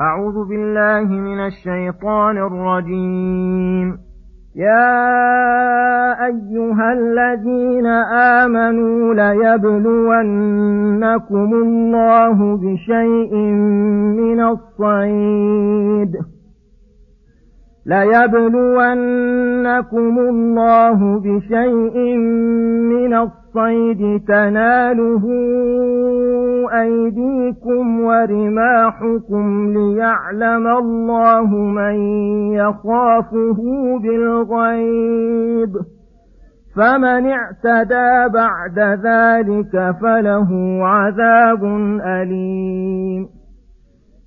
أعوذ بالله من الشيطان الرجيم. يا أيها الذين آمنوا ليبلونكم الله بشيء من الصيد. ليبلونكم الله بشيء من الصيد تناله أيديكم ورماحكم ليعلم الله من يخافه بالغيب فمن اعتدى بعد ذلك فله عذاب أليم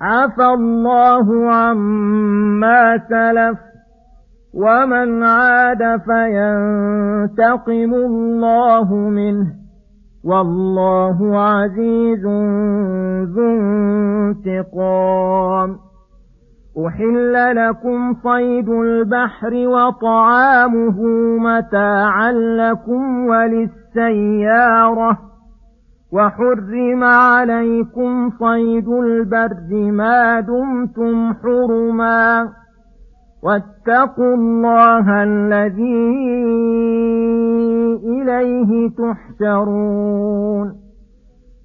عفى الله عما سلف ومن عاد فينتقم الله منه والله عزيز ذو انتقام أحل لكم صيد البحر وطعامه متاعا لكم وللسيارة وحرم عليكم صيد البر ما دمتم حرما واتقوا الله الذي إليه تحشرون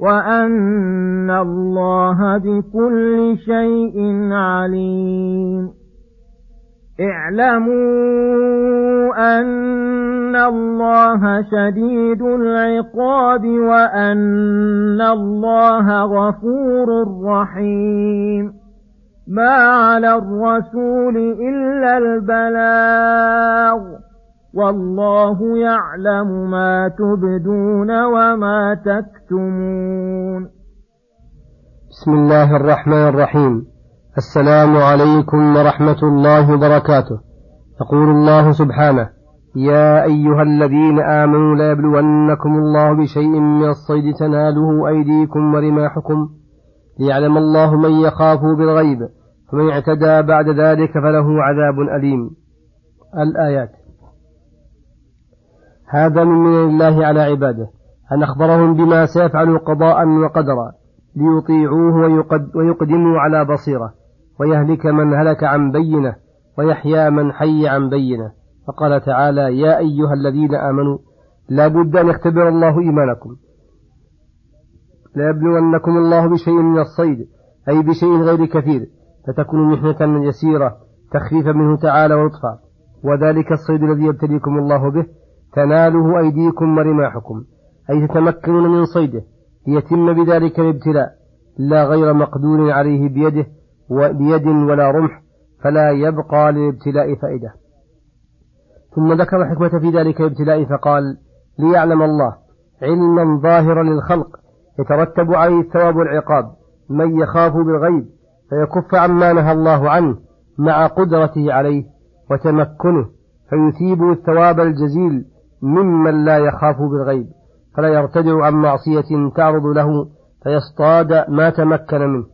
وأن الله بكل شيء عليم اعلموا أن الله شديد العقاب وأن الله غفور رحيم ما على الرسول إلا البلاغ والله يعلم ما تبدون وما تكتمون. بسم الله الرحمن الرحيم. السلام عليكم ورحمة الله وبركاته. يقول الله سبحانه يا أيها الذين آمنوا ليبلونكم الله بشيء من الصيد تناله أيديكم ورماحكم ليعلم الله من يخافه بالغيب فمن اعتدى بعد ذلك فله عذاب أليم. الآيات. هذا من من الله على عباده. أن أخبرهم بما سيفعل قضاء وقدرا ليطيعوه ويقدموا على بصيرة ويهلك من هلك عن بينة ويحيى من حي عن بينة. فقال تعالى يا أيها الذين آمنوا لا بد أن يختبر الله إيمانكم. ليبلونكم الله بشيء من الصيد أي بشيء غير كثير فتكون محنة يسيرة تخفيفا منه تعالى ولطفا وذلك الصيد الذي يبتليكم الله به تناله أيديكم ورماحكم أي تتمكنون من صيده ليتم بذلك الابتلاء لا غير مقدور عليه بيده بيد ولا رمح فلا يبقى للابتلاء فائدة. ثم ذكر الحكمة في ذلك الابتلاء فقال ليعلم الله علما ظاهرا للخلق يترتب عليه الثواب والعقاب من يخاف بالغيب فيكف عما نهى الله عنه مع قدرته عليه وتمكنه فيثيب الثواب الجزيل ممن لا يخاف بالغيب فلا يرتدع عن معصية تعرض له فيصطاد ما تمكن منه.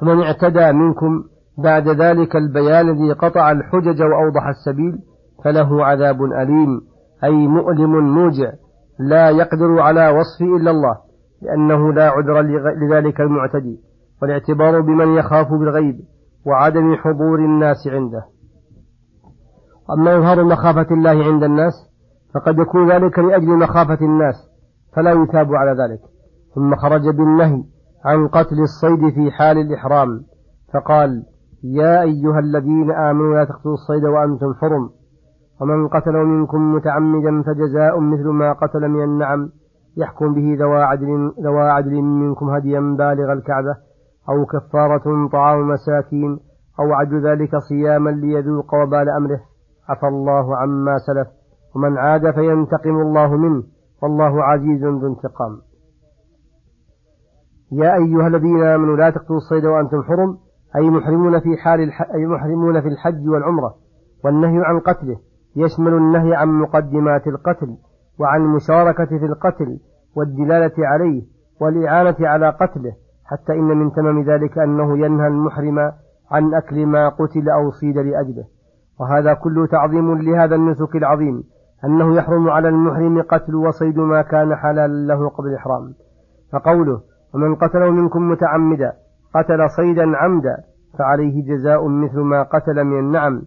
فمن اعتدى منكم بعد ذلك البيان الذي قطع الحجج وأوضح السبيل فله عذاب أليم أي مؤلم موجع لا يقدر على وصفه إلا الله لأنه لا عذر لذلك المعتدي. والاعتبار بمن يخاف بالغيب وعدم حضور الناس عنده. أما إظهار مخافة الله عند الناس فقد يكون ذلك لأجل مخافة الناس فلا يثاب على ذلك. ثم خرج بالنهي عن قتل الصيد في حال الإحرام فقال يا أيها الذين آمنوا لا تقتلوا الصيد وأنتم حرم ومن قتل منكم متعمدا فجزاء مثل ما قتل من النعم يحكم به ذوى عدل, ذوى عدل منكم هديا بالغ الكعبة أو كفارة طعام مساكين أو عدل ذلك صياما ليذوق وبال أمره. عفى الله عما سلف. ومن عاد فينتقم الله منه والله عزيز ذو انتقام. يا أيها الذين آمنوا لا تقتلوا الصيد وأنتم حرم أي محرمون في حال الح... أي محرمون في الحج والعمرة والنهي عن قتله يشمل النهي عن مقدمات القتل وعن المشاركة في القتل والدلالة عليه والإعانة على قتله حتى إن من تمام ذلك أنه ينهى المحرم عن أكل ما قتل أو صيد لأجله. وهذا كله تعظيم لهذا النسك العظيم. أنه يحرم على المحرم قتل وصيد ما كان حلالا له قبل الإحرام. فقوله ومن قتله منكم متعمدا قتل صيدا عمدا فعليه جزاء مثل ما قتل من النعم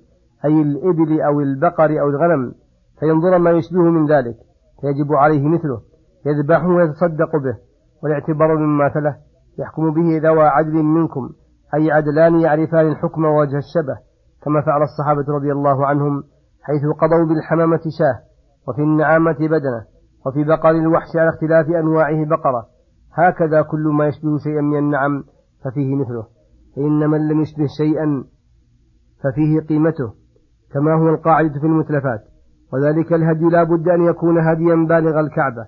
أي الإبل أو البقر أو الغنم فينظر ما يشبه من ذلك فيجب عليه مثله يذبحه ويتصدق به والاعتبار مما تله يحكم به ذوى عدل منكم أي عدلان يعرفان الحكم ووجه الشبه كما فعل الصحابة رضي الله عنهم حيث قضوا بالحمامة شاه وفي النعامة بدنة وفي بقر الوحش على اختلاف أنواعه بقرة. هكذا كل ما يشبه شيئا من النعم ففيه مثله. فإن من لم يشبه شيئا ففيه قيمته كما هو القاعدة في المتلفات. وذلك الهدي لا بد أن يكون هديا بالغ الكعبة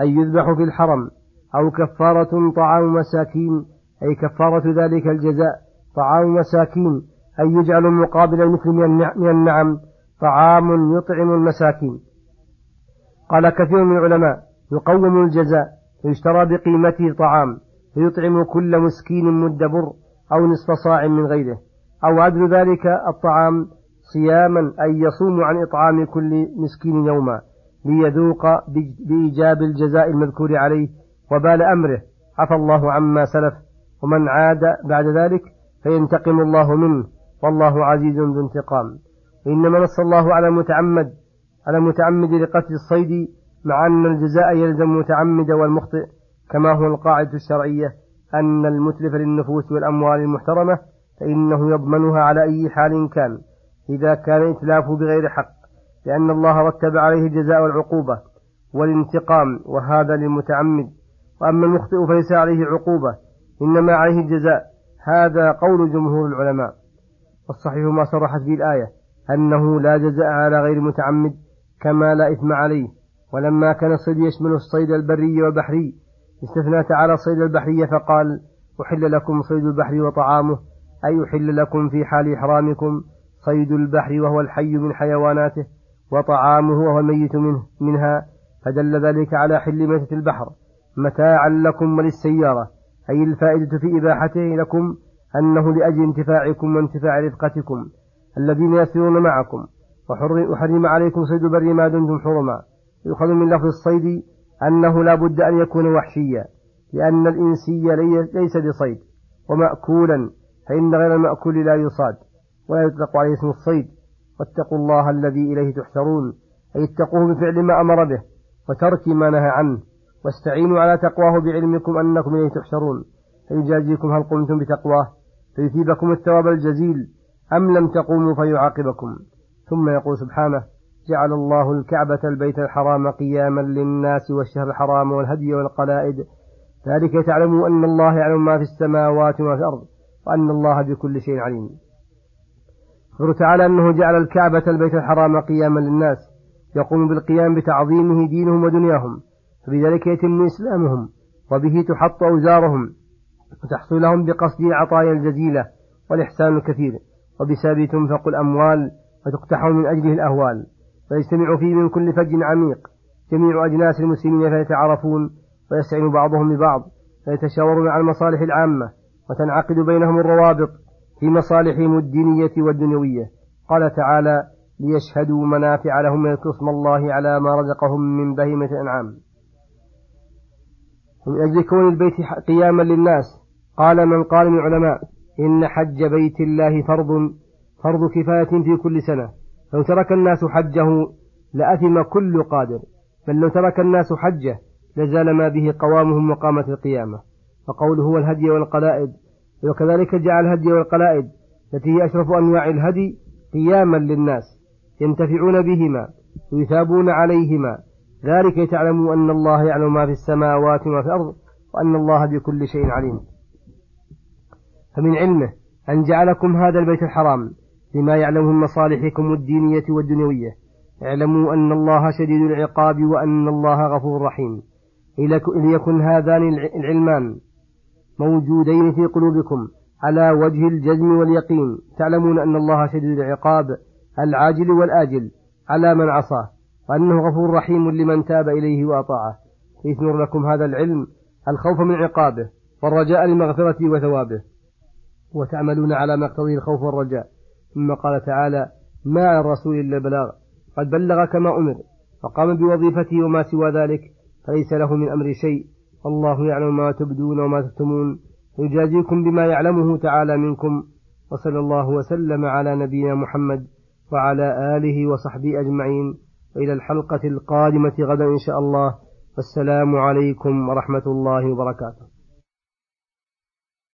أي يذبح في الحرم أو كفارة طعام مساكين أي كفارة ذلك الجزاء طعام مساكين أي يجعل مقابل المثل من النعم طعام يطعم المساكين. قال كثير من العلماء يقوم الجزاء فيشترى بقيمته طعام فيطعم كل مسكين مد بر أو نصف صاع من غيره. أو عدل ذلك الطعام صياما أي يصوم عن إطعام كل مسكين يوما ليذوق بإيجاب الجزاء المذكور عليه وبال أمره. عفى الله عما سلف ومن عاد بعد ذلك فينتقم الله منه. والله عزيز ذو انتقام. إنما نص الله على متعمد على متعمد لقتل الصيد مع أن الجزاء يلزم متعمد والمخطئ كما هو القاعدة الشرعية أن المتلف للنفوس والأموال المحترمة فإنه يضمنها على أي حال كان إذا كان إتلافه بغير حق لأن الله رتب عليه الجزاء والعقوبة والانتقام وهذا للمتعمد. وأما المخطئ فليس عليه عقوبة إنما عليه الجزاء. هذا قول جمهور العلماء. والصحيح ما صرحت به الآية. أنه لا جزاء على غير متعمد كما لا إثم عليه ولما كان الصيد يشمل الصيد البري والبحري استثنى تعالى الصيد البحري فقال أحل لكم صيد البحر وطعامه أي أحل لكم في حال إحرامكم صيد البحر وهو الحي من حيواناته وطعامه وهو الميت منه منها فدل ذلك على حل ميتة البحر متاعا لكم وللسيارة أي الفائدة في إباحته لكم أنه لأجل انتفاعكم وانتفاع رفقتكم. الذين يسيرون معكم. وحرم عليكم صيد البر ما دمتم حرما. يؤخذ من لفظ الصيد أنه لا بد أن يكون وحشيا لأن الإنسي ليس بصيد. ومأكولا فإن غير المأكول لا يصاد. ولا يطلق عليه اسم الصيد. واتقوا الله الذي إليه تحشرون. أي اتقوه بفعل ما أمر به. وترك ما نهى عنه. واستعينوا على تقواه بعلمكم أنكم إليه تحشرون. فيجازيكم هل قمتم بتقواه. فيثيبكم الثواب الجزيل. أم لم تقوموا فيعاقبكم؟ ثم يقول سبحانه جعل الله الكعبة البيت الحرام قياما للناس والشهر الحرام والهدي والقلائد. ذلك تعلموا أن الله يعلم ما في السماوات وما في الأرض وأن الله بكل شيء عليم. أخبر تعالى أنه جعل الكعبة البيت الحرام قياما للناس. يقوم بالقيام بتعظيمه دينهم ودنياهم فبذلك يتم إسلامهم وبه تحط أوزارهم وتحصل لهم بقصد العطايا الجزيلة والإحسان الكثير. وبسبب تنفق الأموال وتقتح من أجله الأهوال ويجتمع فيه من كل فج عميق جميع أجناس المسلمين فيتعارفون ويستعين بعضهم ببعض فيتشاورون على المصالح العامة وتنعقد بينهم الروابط في مصالحهم الدينية والدنيوية. قال تعالى ليشهدوا منافع لهم ويذكروا اسم الله على ما رزقهم من بهيمة الأنعام ومن أجل كون البيت قياما للناس قال من قال من العلماء. إن حج بيت الله فرض فرض كفاية في كل سنة. لو ترك الناس حجه لأثم كل قادر. بل لو ترك الناس حجه لزال ما به قوامهم وقامة القيامة. فقوله هو الهدي والقلائد وكذلك جعل الهدي والقلائد التي هي أشرف أنواع الهدي قياما للناس ينتفعون بهما ويثابون عليهما. ذلك لتعلموا أن الله يعلم ما في السماوات وما في الأرض وأن الله بكل شيء عليم. فمن علمه أن جعلكم هذا البيت الحرام لما يعلمه من مصالحكم الدينية والدنيوية. اعلموا أن الله شديد العقاب وأن الله غفور رحيم. ليكن هذان العلمان موجودين في قلوبكم على وجه الجزم واليقين. تعلمون أن الله شديد العقاب العاجل والآجل على من عصاه وأنه غفور رحيم لمن تاب إليه وأطاعه. يثمر لكم هذا العلم الخوف من عقابه والرجاء لمغفرته وثوابه. وتعملون على ما يقتضيه الخوف والرجاء. ثم قال تعالى ما على الرسول إلا البلاغ. قد بلغ كما أمر فقام بوظيفته وما سوى ذلك. فليس له من أمر شيء. الله يعلم ما تبدون وما تكتمون. ويجازيكم بما يعلمه تعالى منكم. وصلى الله وسلم على نبينا محمد وعلى آله وصحبه أجمعين. وإلى الحلقة القادمة غدا إن شاء الله. والسلام عليكم ورحمة الله وبركاته.